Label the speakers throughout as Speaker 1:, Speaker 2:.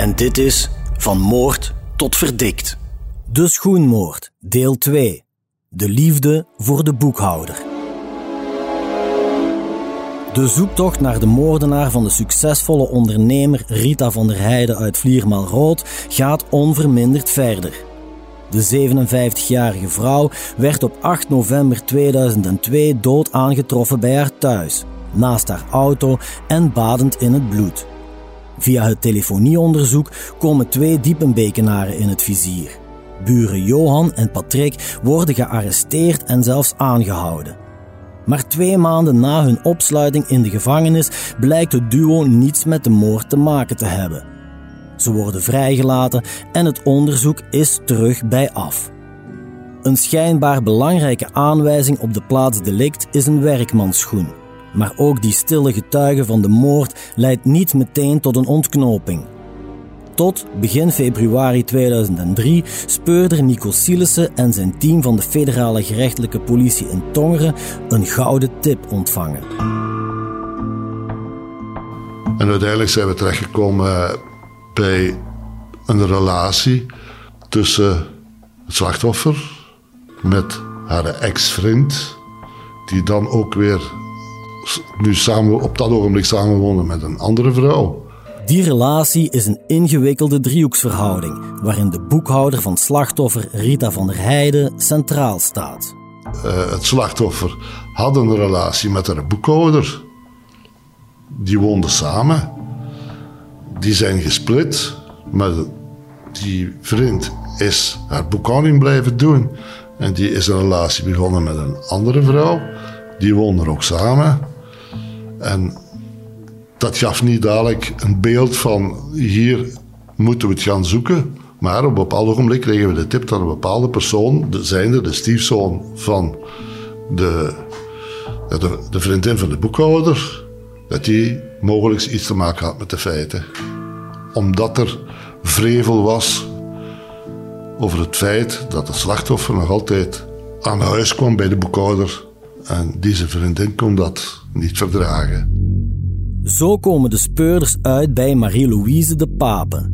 Speaker 1: en dit is Van Moord tot Verdikt. De Schoenmoord, deel 2. De liefde voor de boekhouder. De zoektocht naar de moordenaar van de succesvolle ondernemer Rita van der Heijden uit Vliermaal-Rood gaat onverminderd verder. De 57-jarige vrouw werd op 8 november 2002 dood aangetroffen bij haar thuis, naast haar auto en badend in het bloed. Via het telefonieonderzoek komen twee Diepenbekenaren in het vizier. Buren Johan en Patrick worden gearresteerd en zelfs aangehouden. Maar twee maanden na hun opsluiting in de gevangenis blijkt het duo niets met de moord te maken te hebben. Ze worden vrijgelaten en het onderzoek is terug bij af. Een schijnbaar belangrijke aanwijzing op de plaats delict is een werkmansschoen. Maar ook die stille getuige van de moord leidt niet meteen tot een ontknoping. Tot begin februari 2003 speurder Nico Sielissen en zijn team van de federale gerechtelijke politie in Tongeren een gouden tip ontvangen.
Speaker 2: En uiteindelijk zijn we terechtgekomen bij een relatie tussen het slachtoffer met haar ex-vriend, die dan ook weer nu samen, op dat ogenblik samenwonen met een andere vrouw.
Speaker 1: Die relatie is een ingewikkelde driehoeksverhouding, waarin de boekhouder van slachtoffer Rita van der Heijden centraal staat.
Speaker 2: Uh, het slachtoffer had een relatie met haar boekhouder. Die woonden samen. Die zijn gesplit, maar die vriend is haar boekhouding blijven doen. En die is een relatie begonnen met een andere vrouw. Die woonden ook samen. En dat gaf niet dadelijk een beeld van hier moeten we het gaan zoeken. Maar op een bepaald ogenblik kregen we de tip dat een bepaalde persoon, de, zijnde de stiefzoon van de, de, de vriendin van de boekhouder, dat die mogelijk iets te maken had met de feiten. Omdat er vrevel was over het feit dat het slachtoffer nog altijd aan huis kwam bij de boekhouder. En deze vriendin kon dat niet verdragen.
Speaker 1: Zo komen de speurders uit bij Marie-Louise de Pape.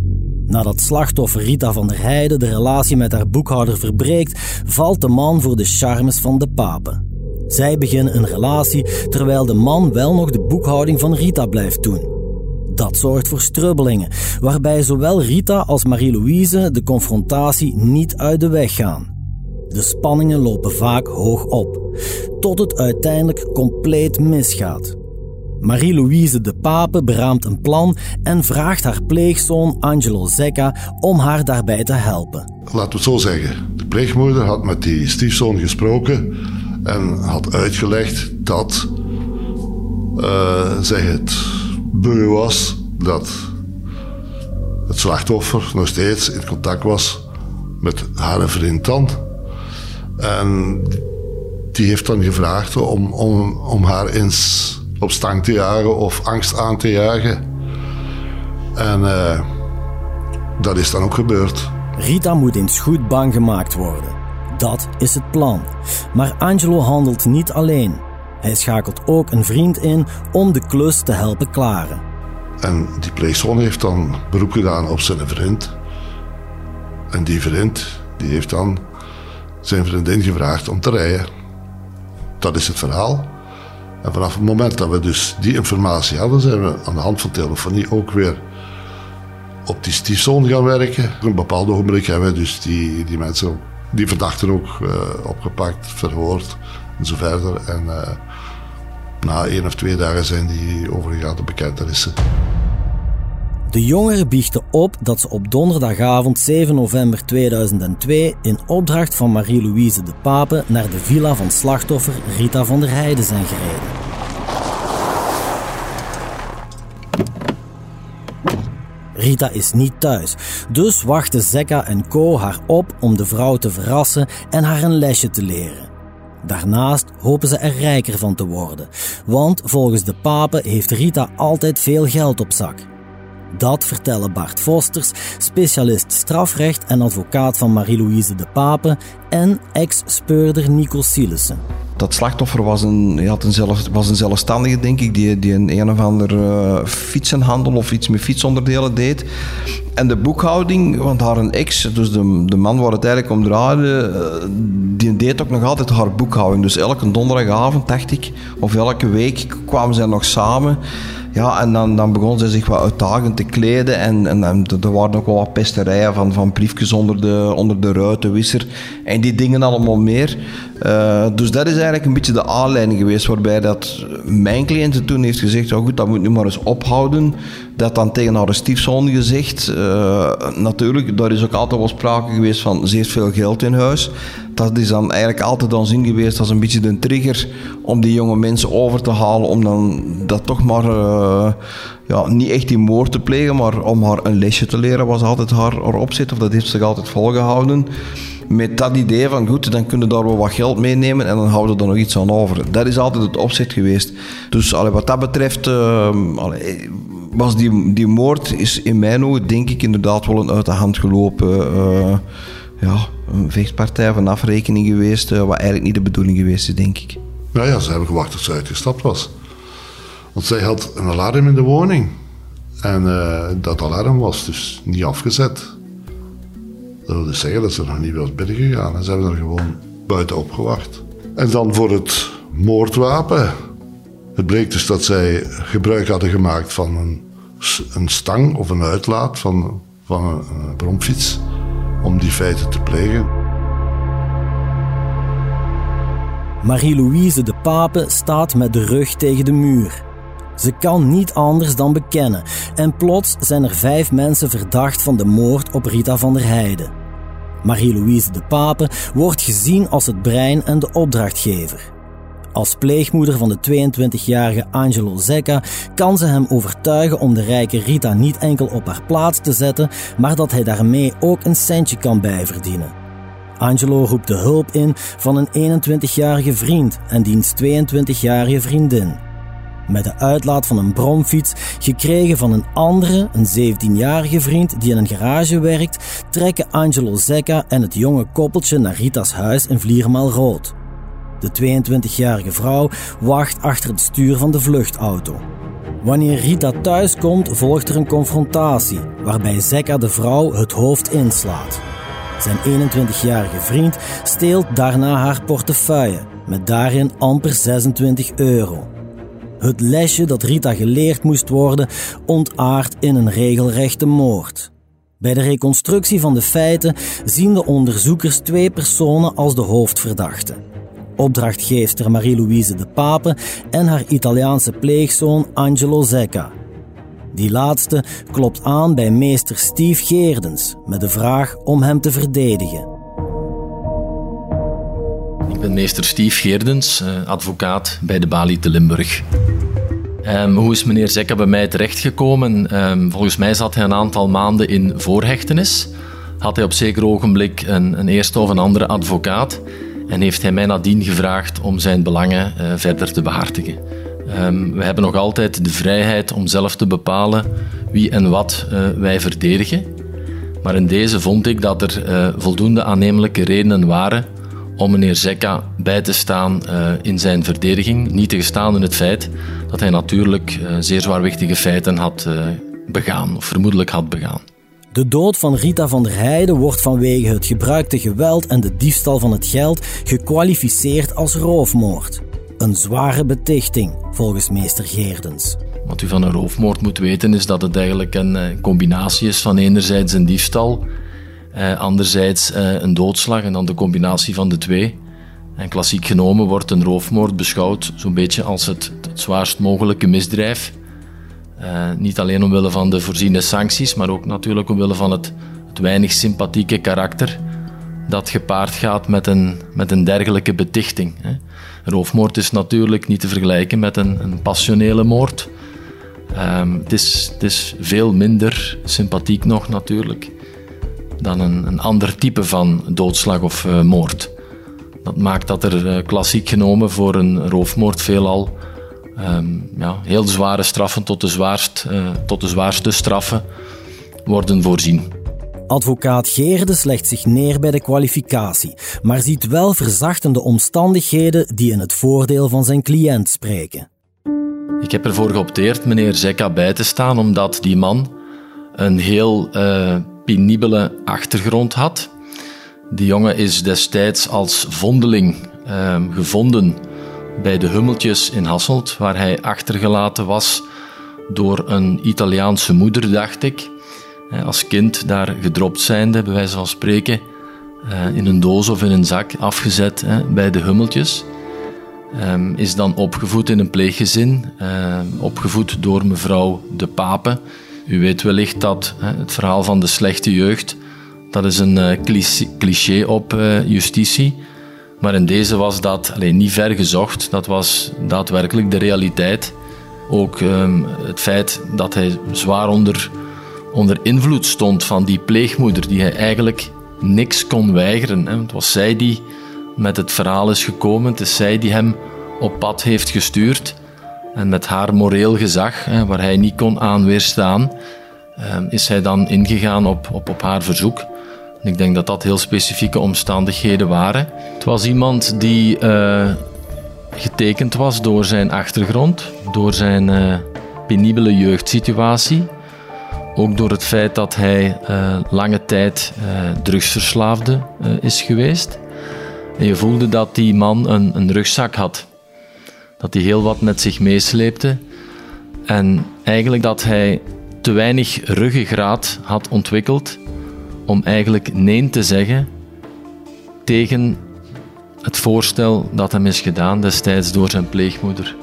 Speaker 1: Nadat slachtoffer Rita van der Heijden de relatie met haar boekhouder verbreekt, valt de man voor de charmes van de Pape. Zij beginnen een relatie terwijl de man wel nog de boekhouding van Rita blijft doen. Dat zorgt voor strubbelingen, waarbij zowel Rita als Marie-Louise de confrontatie niet uit de weg gaan. De spanningen lopen vaak hoog op, tot het uiteindelijk compleet misgaat. Marie-Louise de Pape beraamt een plan en vraagt haar pleegzoon Angelo Zecca om haar daarbij te helpen.
Speaker 2: Laten we het zo zeggen. De pleegmoeder had met die stiefzoon gesproken en had uitgelegd dat uh, zij het beu was dat het slachtoffer nog steeds in contact was met haar vriend dan. En die heeft dan gevraagd om, om, om haar eens op stang te jagen of angst aan te jagen. En uh, dat is dan ook gebeurd.
Speaker 1: Rita moet eens goed bang gemaakt worden. Dat is het plan. Maar Angelo handelt niet alleen. Hij schakelt ook een vriend in om de klus te helpen klaren.
Speaker 2: En die pleegzoon heeft dan beroep gedaan op zijn vriend. En die vriend die heeft dan zijn vriendin gevraagd om te rijden. Dat is het verhaal. En vanaf het moment dat we dus die informatie hadden, zijn we aan de hand van telefonie ook weer op die stiefzoon gaan werken. Op een bepaald ogenblik hebben we dus die, die mensen, die verdachten ook uh, opgepakt, verhoord en zo verder. En uh, na één of twee dagen zijn die overgegaan tot bekentenissen.
Speaker 1: De jongeren biechten op dat ze op donderdagavond 7 november 2002 in opdracht van Marie-Louise de Pape naar de villa van slachtoffer Rita van der Heijden zijn gereden. Rita is niet thuis, dus wachten Zekka en Co haar op om de vrouw te verrassen en haar een lesje te leren. Daarnaast hopen ze er rijker van te worden, want volgens de pape heeft Rita altijd veel geld op zak. Dat vertellen Bart Vosters, specialist strafrecht en advocaat van Marie-Louise de Pape en ex-speurder Nico Sielissen.
Speaker 3: Dat slachtoffer was een, had een, zelf, was een zelfstandige, denk ik, die, die een een of ander uh, fietsenhandel of iets met fietsonderdelen deed. En de boekhouding, want haar ex, dus de, de man waar het eigenlijk om draaide, uh, die deed ook nog altijd haar boekhouding. Dus elke donderdagavond, dacht ik, of elke week kwamen zij nog samen. Ja, en dan, dan begon ze zich wat uitdagend te kleden. En, en, er waren ook wel wat pesterijen van, van briefjes onder de, onder de ruitenwisser. En die dingen allemaal meer. Uh, dus dat is eigenlijk een beetje de aanleiding geweest waarbij dat mijn cliënt toen heeft gezegd, oh goed, dat moet nu maar eens ophouden. Dat dan tegen haar stiefzoon gezegd. Uh, natuurlijk, daar is ook altijd wel sprake geweest van zeer veel geld in huis. Dat is dan eigenlijk altijd dan zin geweest als een beetje de trigger om die jonge mensen over te halen, om dan dat toch maar uh, ja, niet echt die moord te plegen, maar om haar een lesje te leren was altijd haar, opzet, of dat heeft zich altijd volgehouden met dat idee van goed, dan kunnen we daar wel wat geld meenemen en dan houden we er nog iets aan over. Dat is altijd het opzet geweest. Dus allee, wat dat betreft allee, was die, die moord is in mijn ogen denk ik inderdaad wel een uit de hand gelopen uh, ja, een vechtpartij van afrekening geweest, uh, wat eigenlijk niet de bedoeling geweest is, denk ik.
Speaker 2: Nou ja, ze hebben gewacht tot ze uitgestapt was. Want zij had een alarm in de woning. En dat alarm was dus niet afgezet. Dat wil dus zeggen dat ze nog niet was binnengegaan. En ze hebben er gewoon buiten opgewacht. En dan voor het moordwapen. Het bleek dus dat zij gebruik hadden gemaakt van een, een stang of een uitlaat van, van een, bromfiets. Om die feiten te plegen.
Speaker 1: Marie-Louise de Pape staat met de rug tegen de muur. Ze kan niet anders dan bekennen. En plots zijn er vijf mensen verdacht van de moord op Rita van der Heijden. Marie-Louise de Pape wordt gezien als het brein en de opdrachtgever. Als pleegmoeder van de 22-jarige Angelo Zecca kan ze hem overtuigen om de rijke Rita niet enkel op haar plaats te zetten, maar dat hij daarmee ook een centje kan bijverdienen. Angelo roept de hulp in van een 21-jarige vriend en diens 22-jarige vriendin met de uitlaat van een bromfiets, gekregen van een andere, een 17-jarige vriend die in een garage werkt, trekken Angelo Zecca en het jonge koppeltje naar Rita's huis in Vliermaal Rood. De 22-jarige vrouw wacht achter het stuur van de vluchtauto. Wanneer Rita thuis komt, volgt er een confrontatie, waarbij Zecca de vrouw het hoofd inslaat. Zijn 21-jarige vriend steelt daarna haar portefeuille, met daarin amper 26 euro. Het lesje dat Rita geleerd moest worden ontaart in een regelrechte moord. Bij de reconstructie van de feiten zien de onderzoekers twee personen als de hoofdverdachten. Opdrachtgeefster Marie-Louise de Pape en haar Italiaanse pleegzoon Angelo Zecca. Die laatste klopt aan bij meester Steve Geerdens met de vraag om hem te verdedigen.
Speaker 4: Ik ben meester Steve Geerdens, eh, advocaat bij de Bali te Limburg. Um, hoe is meneer Zekka bij mij terechtgekomen? Um, volgens mij zat hij een aantal maanden in voorhechtenis. Had hij op zeker ogenblik een, een eerste of een andere advocaat. En heeft hij mij nadien gevraagd om zijn belangen uh, verder te behartigen. Um, we hebben nog altijd de vrijheid om zelf te bepalen wie en wat uh, wij verdedigen. Maar in deze vond ik dat er uh, voldoende aannemelijke redenen waren om meneer Zekka bij te staan in zijn verdediging. Niet te gestaan in het feit dat hij natuurlijk zeer zwaarwichtige feiten had begaan, of vermoedelijk had begaan.
Speaker 1: De dood van Rita van der Heijden wordt vanwege het gebruikte geweld en de diefstal van het geld gekwalificeerd als roofmoord. Een zware betichting, volgens meester Geerdens.
Speaker 4: Wat u van een roofmoord moet weten is dat het eigenlijk een eh, combinatie is van enerzijds een diefstal, eh, anderzijds eh, een doodslag en dan de combinatie van de twee. En klassiek genomen wordt een roofmoord beschouwd zo'n beetje als het, het zwaarst mogelijke misdrijf. Uh, niet alleen omwille van de voorziene sancties, maar ook natuurlijk omwille van het, het weinig sympathieke karakter dat gepaard gaat met een, met een dergelijke betichting. Hè. Roofmoord is natuurlijk niet te vergelijken met een, een passionele moord. Um, het, is, het is veel minder sympathiek nog natuurlijk dan een, een ander type van doodslag of uh, moord. Dat maakt dat er uh, klassiek genomen voor een roofmoord veelal um, ja, heel zware straffen tot de, zwaarst, uh, tot de zwaarste straffen worden voorzien.
Speaker 1: Advocaat Geerdes legt zich neer bij de kwalificatie, maar ziet wel verzachtende omstandigheden die in het voordeel van zijn cliënt spreken.
Speaker 4: Ik heb ervoor geopteerd meneer Zekka bij te staan, omdat die man een heel uh, penibele achtergrond had. Die jongen is destijds als vondeling uh, gevonden bij de Hummeltjes in Hasselt, waar hij achtergelaten was door een Italiaanse moeder, dacht ik. Als kind daar gedropt zijnde, bij wijze van spreken, eh, in een doos of in een zak afgezet bij de Hummeltjes. Ehm, is dan opgevoed in een pleeggezin, ehm, opgevoed door mevrouw De Pape. U weet wellicht dat het verhaal van de slechte jeugd, dat is een uh, cliché op justitie. Maar in deze was dat alleen niet ver gezocht. Dat was daadwerkelijk de realiteit. Ook um, het feit dat hij zwaar onder, onder invloed stond van die pleegmoeder, die hij eigenlijk niks kon weigeren. Hè. Het was zij die met het verhaal is gekomen. Het is zij die hem op pad heeft gestuurd. En met haar moreel gezag, hè, waar hij niet kon aan weerstaan, uh, is hij dan ingegaan op, op, op haar verzoek. Ik denk dat dat heel specifieke omstandigheden waren. Het was iemand die uh, getekend was door zijn achtergrond, door zijn uh, penibele jeugdsituatie. Ook door het feit dat hij uh, lange tijd drugsverslaafde is geweest. En je voelde dat die man een, een rugzak had. Dat hij heel wat met zich meesleepte. En eigenlijk dat hij te weinig ruggengraat had ontwikkeld om eigenlijk nee te zeggen tegen het voorstel dat hem is gedaan destijds door zijn pleegmoeder.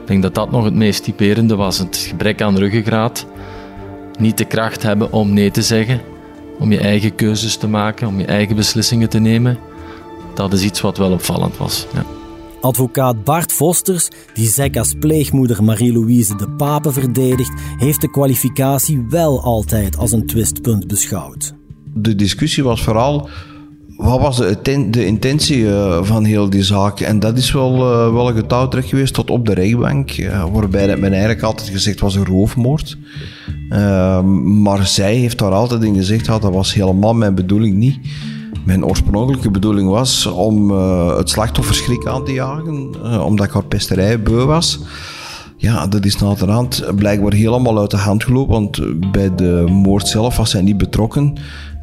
Speaker 4: Ik denk dat dat nog het meest typerende was: het gebrek aan ruggengraat, niet de kracht hebben om nee te zeggen, om je eigen keuzes te maken, om je eigen beslissingen te nemen. Dat is iets wat wel opvallend was. Ja.
Speaker 1: Advocaat Bart Vosters, die Zekka's pleegmoeder Marie-Louise de Pape verdedigt, heeft de kwalificatie wel altijd als een twistpunt beschouwd
Speaker 3: de discussie was vooral wat was de, de intentie uh, van heel die zaak? En dat is wel, uh, wel een getouwtrek geweest tot op de rechtbank, uh, waarbij men eigenlijk altijd gezegd was een roofmoord. Ehm, maar zij heeft daar altijd in gezegd, dat was helemaal mijn bedoeling niet. Mijn oorspronkelijke bedoeling was om het slachtoffer schrik aan te jagen, omdat ik haar pesterij beu was. Ja, dat is naderhand blijkbaar helemaal uit de hand gelopen, want bij de moord zelf was zij niet betrokken.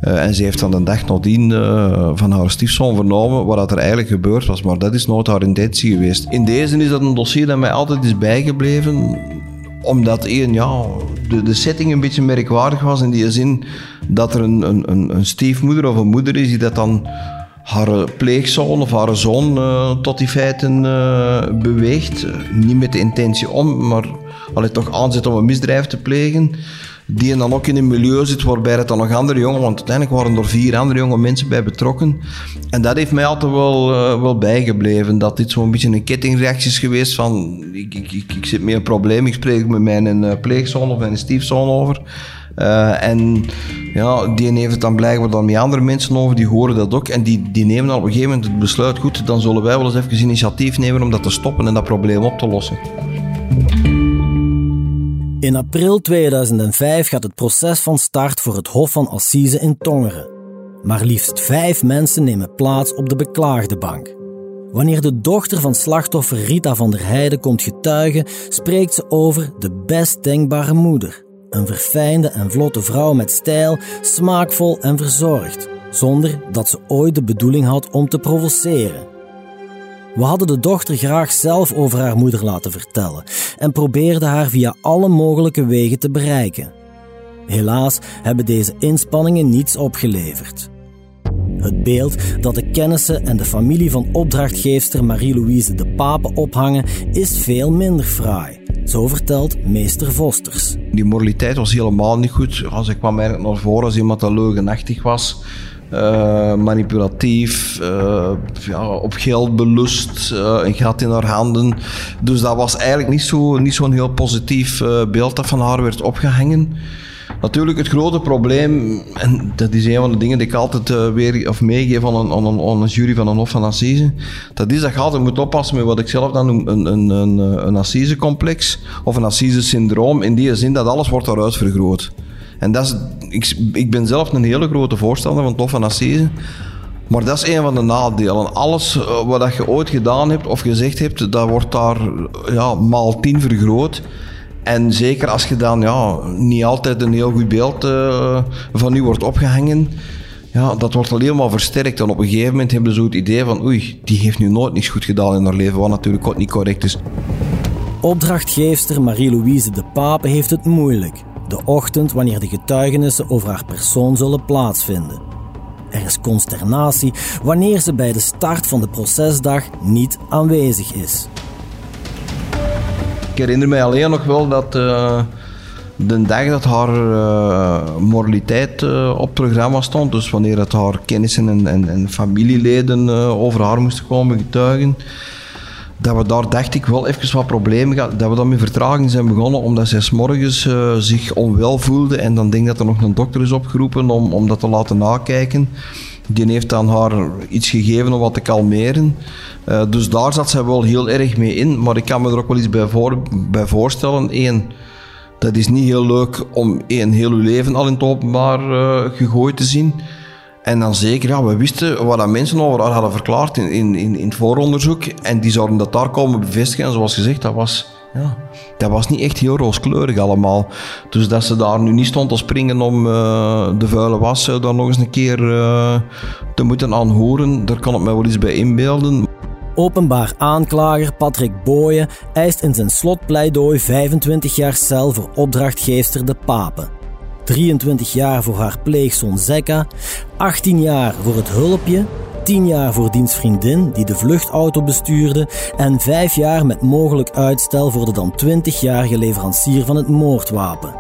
Speaker 3: Uh, en ze heeft dan de dag nadien uh, van haar stiefzoon vernomen wat er eigenlijk gebeurd was. Maar dat is nooit haar intentie geweest. In deze is dat een dossier dat mij altijd is bijgebleven. Omdat één, ja, de, de setting een beetje merkwaardig was. In die zin dat er een, een, een stiefmoeder of een moeder is die dat dan haar pleegzoon of haar zoon uh, tot die feiten beweegt. niet met de intentie om, maar alleen toch aanzet om een misdrijf te plegen die dan ook in een milieu zit waarbij het dan nog andere jongen, want uiteindelijk waren er vier andere jonge mensen bij betrokken. En dat heeft mij altijd wel, uh, wel bijgebleven, dat dit zo'n beetje een kettingreactie is geweest van ik, ik, ik, zit met een probleem, ik spreek met mijn uh, pleegzoon of mijn stiefzoon over. Uh, en ja, die heeft het dan blijkbaar dan met andere mensen over, die horen dat ook. En die, die nemen dan op een gegeven moment het besluit, goed, dan zullen wij wel eens even initiatief nemen om dat te stoppen en dat probleem op te lossen.
Speaker 1: In april 2005 gaat het proces van start voor het Hof van Assise in Tongeren. Maar liefst vijf mensen nemen plaats op de beklaagde bank. Wanneer de dochter van slachtoffer Rita van der Heijden komt getuigen, spreekt ze over de best denkbare moeder. Een verfijnde en vlotte vrouw met stijl, smaakvol en verzorgd, zonder dat ze ooit de bedoeling had om te provoceren. We hadden de dochter graag zelf over haar moeder laten vertellen en probeerden haar via alle mogelijke wegen te bereiken. Helaas hebben deze inspanningen niets opgeleverd. Het beeld dat de kennissen en de familie van opdrachtgeefster Marie-Louise de Pape ophangen is veel minder fraai. Zo vertelt meester Vosters.
Speaker 3: Die moraliteit was helemaal niet goed. Als ik kwam eigenlijk naar voren als iemand dat leugenachtig was. Uh, manipulatief, uh, ja, op geld belust, uh, een gat in haar handen. Dus dat was eigenlijk niet zo'n niet zo'n heel positief beeld dat van haar werd opgehangen. Natuurlijk, het grote probleem, en dat is een van de dingen die ik altijd uh, weer of meegeef aan een, aan, een, een jury van een Hof van Assise, dat is dat je altijd moet oppassen met wat ik zelf dan noem een, een, een, een Assise-complex of een Assise-syndroom, in die zin dat alles wordt daaruit vergroot. En dat is, ik, ik ben zelf een hele grote voorstander van het Hof van Assise, maar dat is een van de nadelen. Alles eh, wat je ooit gedaan hebt of gezegd hebt, dat wordt daar ja, maal tien vergroot. En zeker als je dan ja, niet altijd een heel goed beeld uh, van u wordt opgehangen, ja, dat wordt alleen maar versterkt. En op een gegeven moment hebben ze zo het idee van oei, die heeft nu nooit niets goed gedaan in haar leven, wat natuurlijk ook niet correct is.
Speaker 1: Opdrachtgeefster Marie-Louise de Pape heeft het moeilijk. De ochtend wanneer de getuigenissen over haar persoon zullen plaatsvinden. Er is consternatie wanneer ze bij de start van de procesdag niet aanwezig is.
Speaker 3: Herinner mij alleen nog wel dat uh, de dag dat haar uh, moraliteit uh, op het programma stond, dus wanneer het haar kennissen en, en, en familieleden over haar moesten komen getuigen, dat we daar, dacht ik, wel even wat problemen hadden. Dat we dan met vertraging zijn begonnen, omdat zij s'morgens zich onwel voelde. En dan denk dat er nog een dokter is opgeroepen om, om dat te laten nakijken. Die heeft aan haar iets gegeven om wat te kalmeren. Uh, dus daar zat zij wel heel erg mee in. Maar ik kan me er ook wel iets bij, voor, bij voorstellen. Eén, dat is niet heel leuk om één heel leven al in het openbaar uh, gegooid te zien. En dan zeker, ja, we wisten wat dat mensen over haar hadden verklaard in, in, in het vooronderzoek. En die zouden dat daar komen bevestigen. En zoals gezegd, dat was, ja, dat was niet echt heel rooskleurig allemaal. Dus dat ze daar nu niet stond te springen om uh, de vuile was uh, daar nog eens een keer uh, te moeten aanhoren, daar kan ik me wel iets bij inbeelden.
Speaker 1: Openbaar aanklager Patrick Booyen eist in zijn slotpleidooi 25 jaar cel voor opdrachtgeefster De Pape. 23 jaar voor haar pleegzoon Zekka, 18 jaar voor het hulpje, 10 jaar voor dienstvriendin die de vluchtauto bestuurde en 5 jaar met mogelijk uitstel voor de dan 20-jarige leverancier van het moordwapen.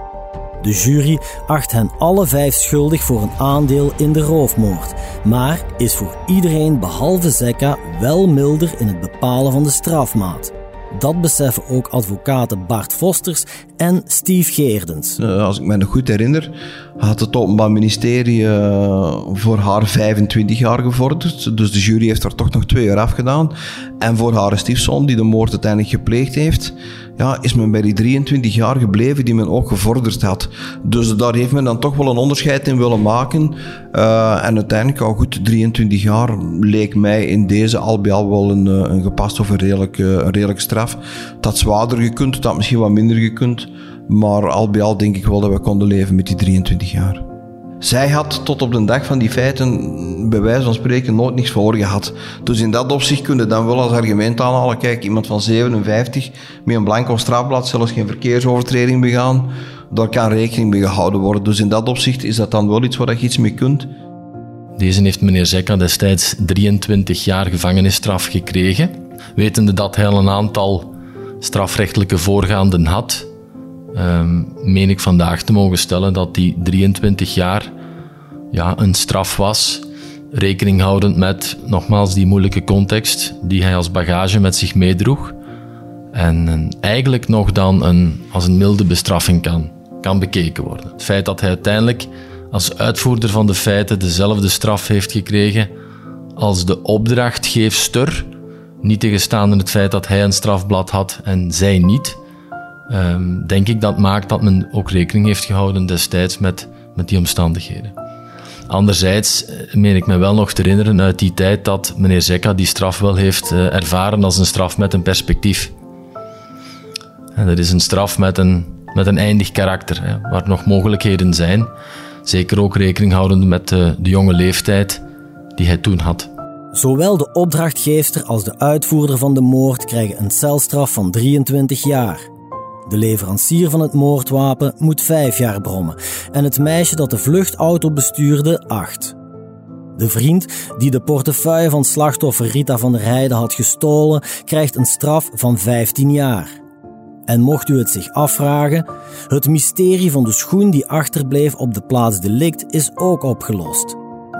Speaker 1: De jury acht hen alle vijf schuldig voor een aandeel in de roofmoord, maar is voor iedereen behalve Zekka wel milder in het bepalen van de strafmaat. Dat beseffen ook advocaten Bart Vosters en Steve Geerdens.
Speaker 3: Uh, als ik me nog goed herinner, had het Openbaar Ministerie uh, voor haar 25 jaar gevorderd. Dus de jury heeft er toch nog twee jaar afgedaan. En voor haar stiefzoon, die de moord uiteindelijk gepleegd heeft, ja, is men bij die 23 jaar gebleven die men ook gevorderd had. Dus daar heeft men dan toch wel een onderscheid in willen maken. Uh, en uiteindelijk, al goed, 23 jaar leek mij in deze al bij al wel een, een gepast of een redelijk, een redelijk straf. Dat zwaarder gekund, dat misschien wat minder gekund. Maar al bij al denk ik wel dat we konden leven met die 23 jaar. Zij had tot op de dag van die feiten, bij wijze van spreken, nooit niks voor gehad. Dus in dat opzicht kunnen dan wel als argument aanhalen: kijk, iemand van 57 met een blanco strafblad, zelfs geen verkeersovertreding begaan, daar kan rekening mee gehouden worden. Dus in dat opzicht is dat dan wel iets waar je iets mee kunt.
Speaker 4: Deze heeft meneer Zekka destijds 23 jaar gevangenisstraf gekregen, wetende dat hij een aantal strafrechtelijke voorgaanden had um, meen ik vandaag te mogen stellen dat die 23 jaar ja, een straf was. Rekening houdend met, nogmaals, die moeilijke context die hij als bagage met zich meedroeg. En eigenlijk nog dan een, als een milde bestraffing kan, kan bekeken worden. Het feit dat hij uiteindelijk als uitvoerder van de feiten dezelfde straf heeft gekregen als de opdrachtgeefster, niet tegenstaan in het feit dat hij een strafblad had en zij niet, um, denk ik dat maakt dat men ook rekening heeft gehouden destijds met, met die omstandigheden. Anderzijds eh, meen ik me wel nog te herinneren uit die tijd dat meneer Zekka die straf wel heeft uh, ervaren als een straf met een perspectief. En dat is een straf met een, met een eindig karakter, waar nog mogelijkheden zijn. Zeker ook rekening houdend met de, de jonge leeftijd die hij toen had.
Speaker 1: Zowel de opdrachtgeefster als de uitvoerder van de moord krijgen een celstraf van 23 jaar. De leverancier van het moordwapen moet 5 jaar brommen en het meisje dat de vluchtauto bestuurde 8. De vriend die de portefeuille van slachtoffer Rita van der Heijden had gestolen, krijgt een straf van 15 jaar. En mocht u het zich afvragen, het mysterie van de schoen die achterbleef op de plaats delict is ook opgelost.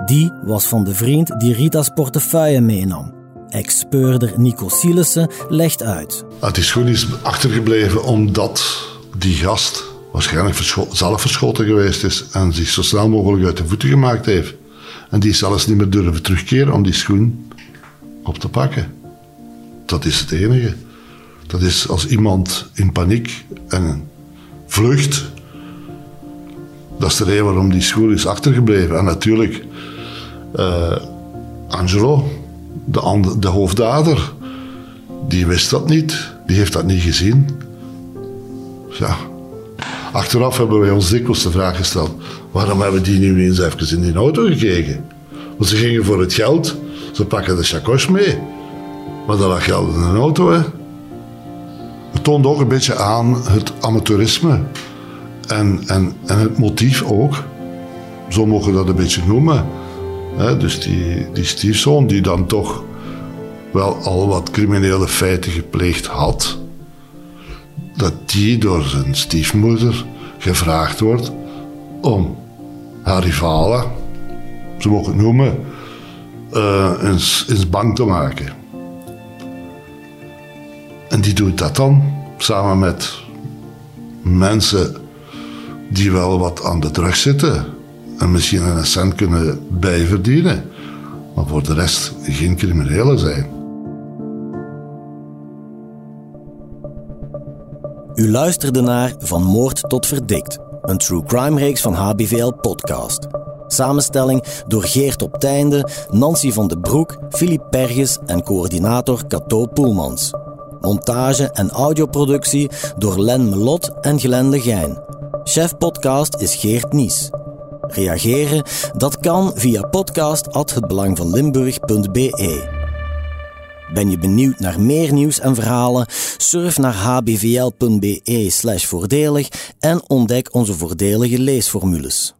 Speaker 1: Die was van de vriend die Rita's portefeuille meenam. Ex-speurder Nico Sielissen legt uit.
Speaker 2: Die schoen is achtergebleven omdat die gast waarschijnlijk zelf verschoten geweest is en zich zo snel mogelijk uit de voeten gemaakt heeft. En die is zelfs niet meer durven terugkeren om die schoen op te pakken. Dat is het enige. Dat is als iemand in paniek en vlucht. Dat is de reden waarom die schoen is achtergebleven. En natuurlijk, uh, Angelo, de, de hoofddader, die wist dat niet. Die heeft dat niet gezien. Ja. Achteraf hebben wij ons dikwijls de vraag gesteld: waarom hebben die nu eens even in die auto gekeken? Want ze gingen voor het geld, ze pakken de chakos mee. Maar dat lag geld in een auto, hè. Het toont ook een beetje aan het amateurisme. En, en, en het motief ook. Zo mogen we dat een beetje noemen. Dus die, die stiefzoon die dan toch wel al wat criminele feiten gepleegd had. Dat die door zijn stiefmoeder gevraagd wordt om haar rivalen, zo mogen het noemen, uh, eens, eens bang te maken. En die doet dat dan samen met mensen die wel wat aan de drug zitten en misschien een cent kunnen bijverdienen, maar voor de rest geen criminelen zijn.
Speaker 1: U luisterde naar Van Moord tot Verdikt, een true crime reeks van HBVL Podcast. Samenstelling door Geert op Teinde, Nancy van de Broek, Filip Perges en coördinator Cato Poelmans. Montage en audioproductie door Len Melot en Glenn de Gein. Chef podcast is Geert Nies. Reageren? Dat kan via podcast@hetbelangvanlimburg.be. Ben je benieuwd naar meer nieuws en verhalen? Surf naar hbvl.be/voordelig en ontdek onze voordelige leesformules.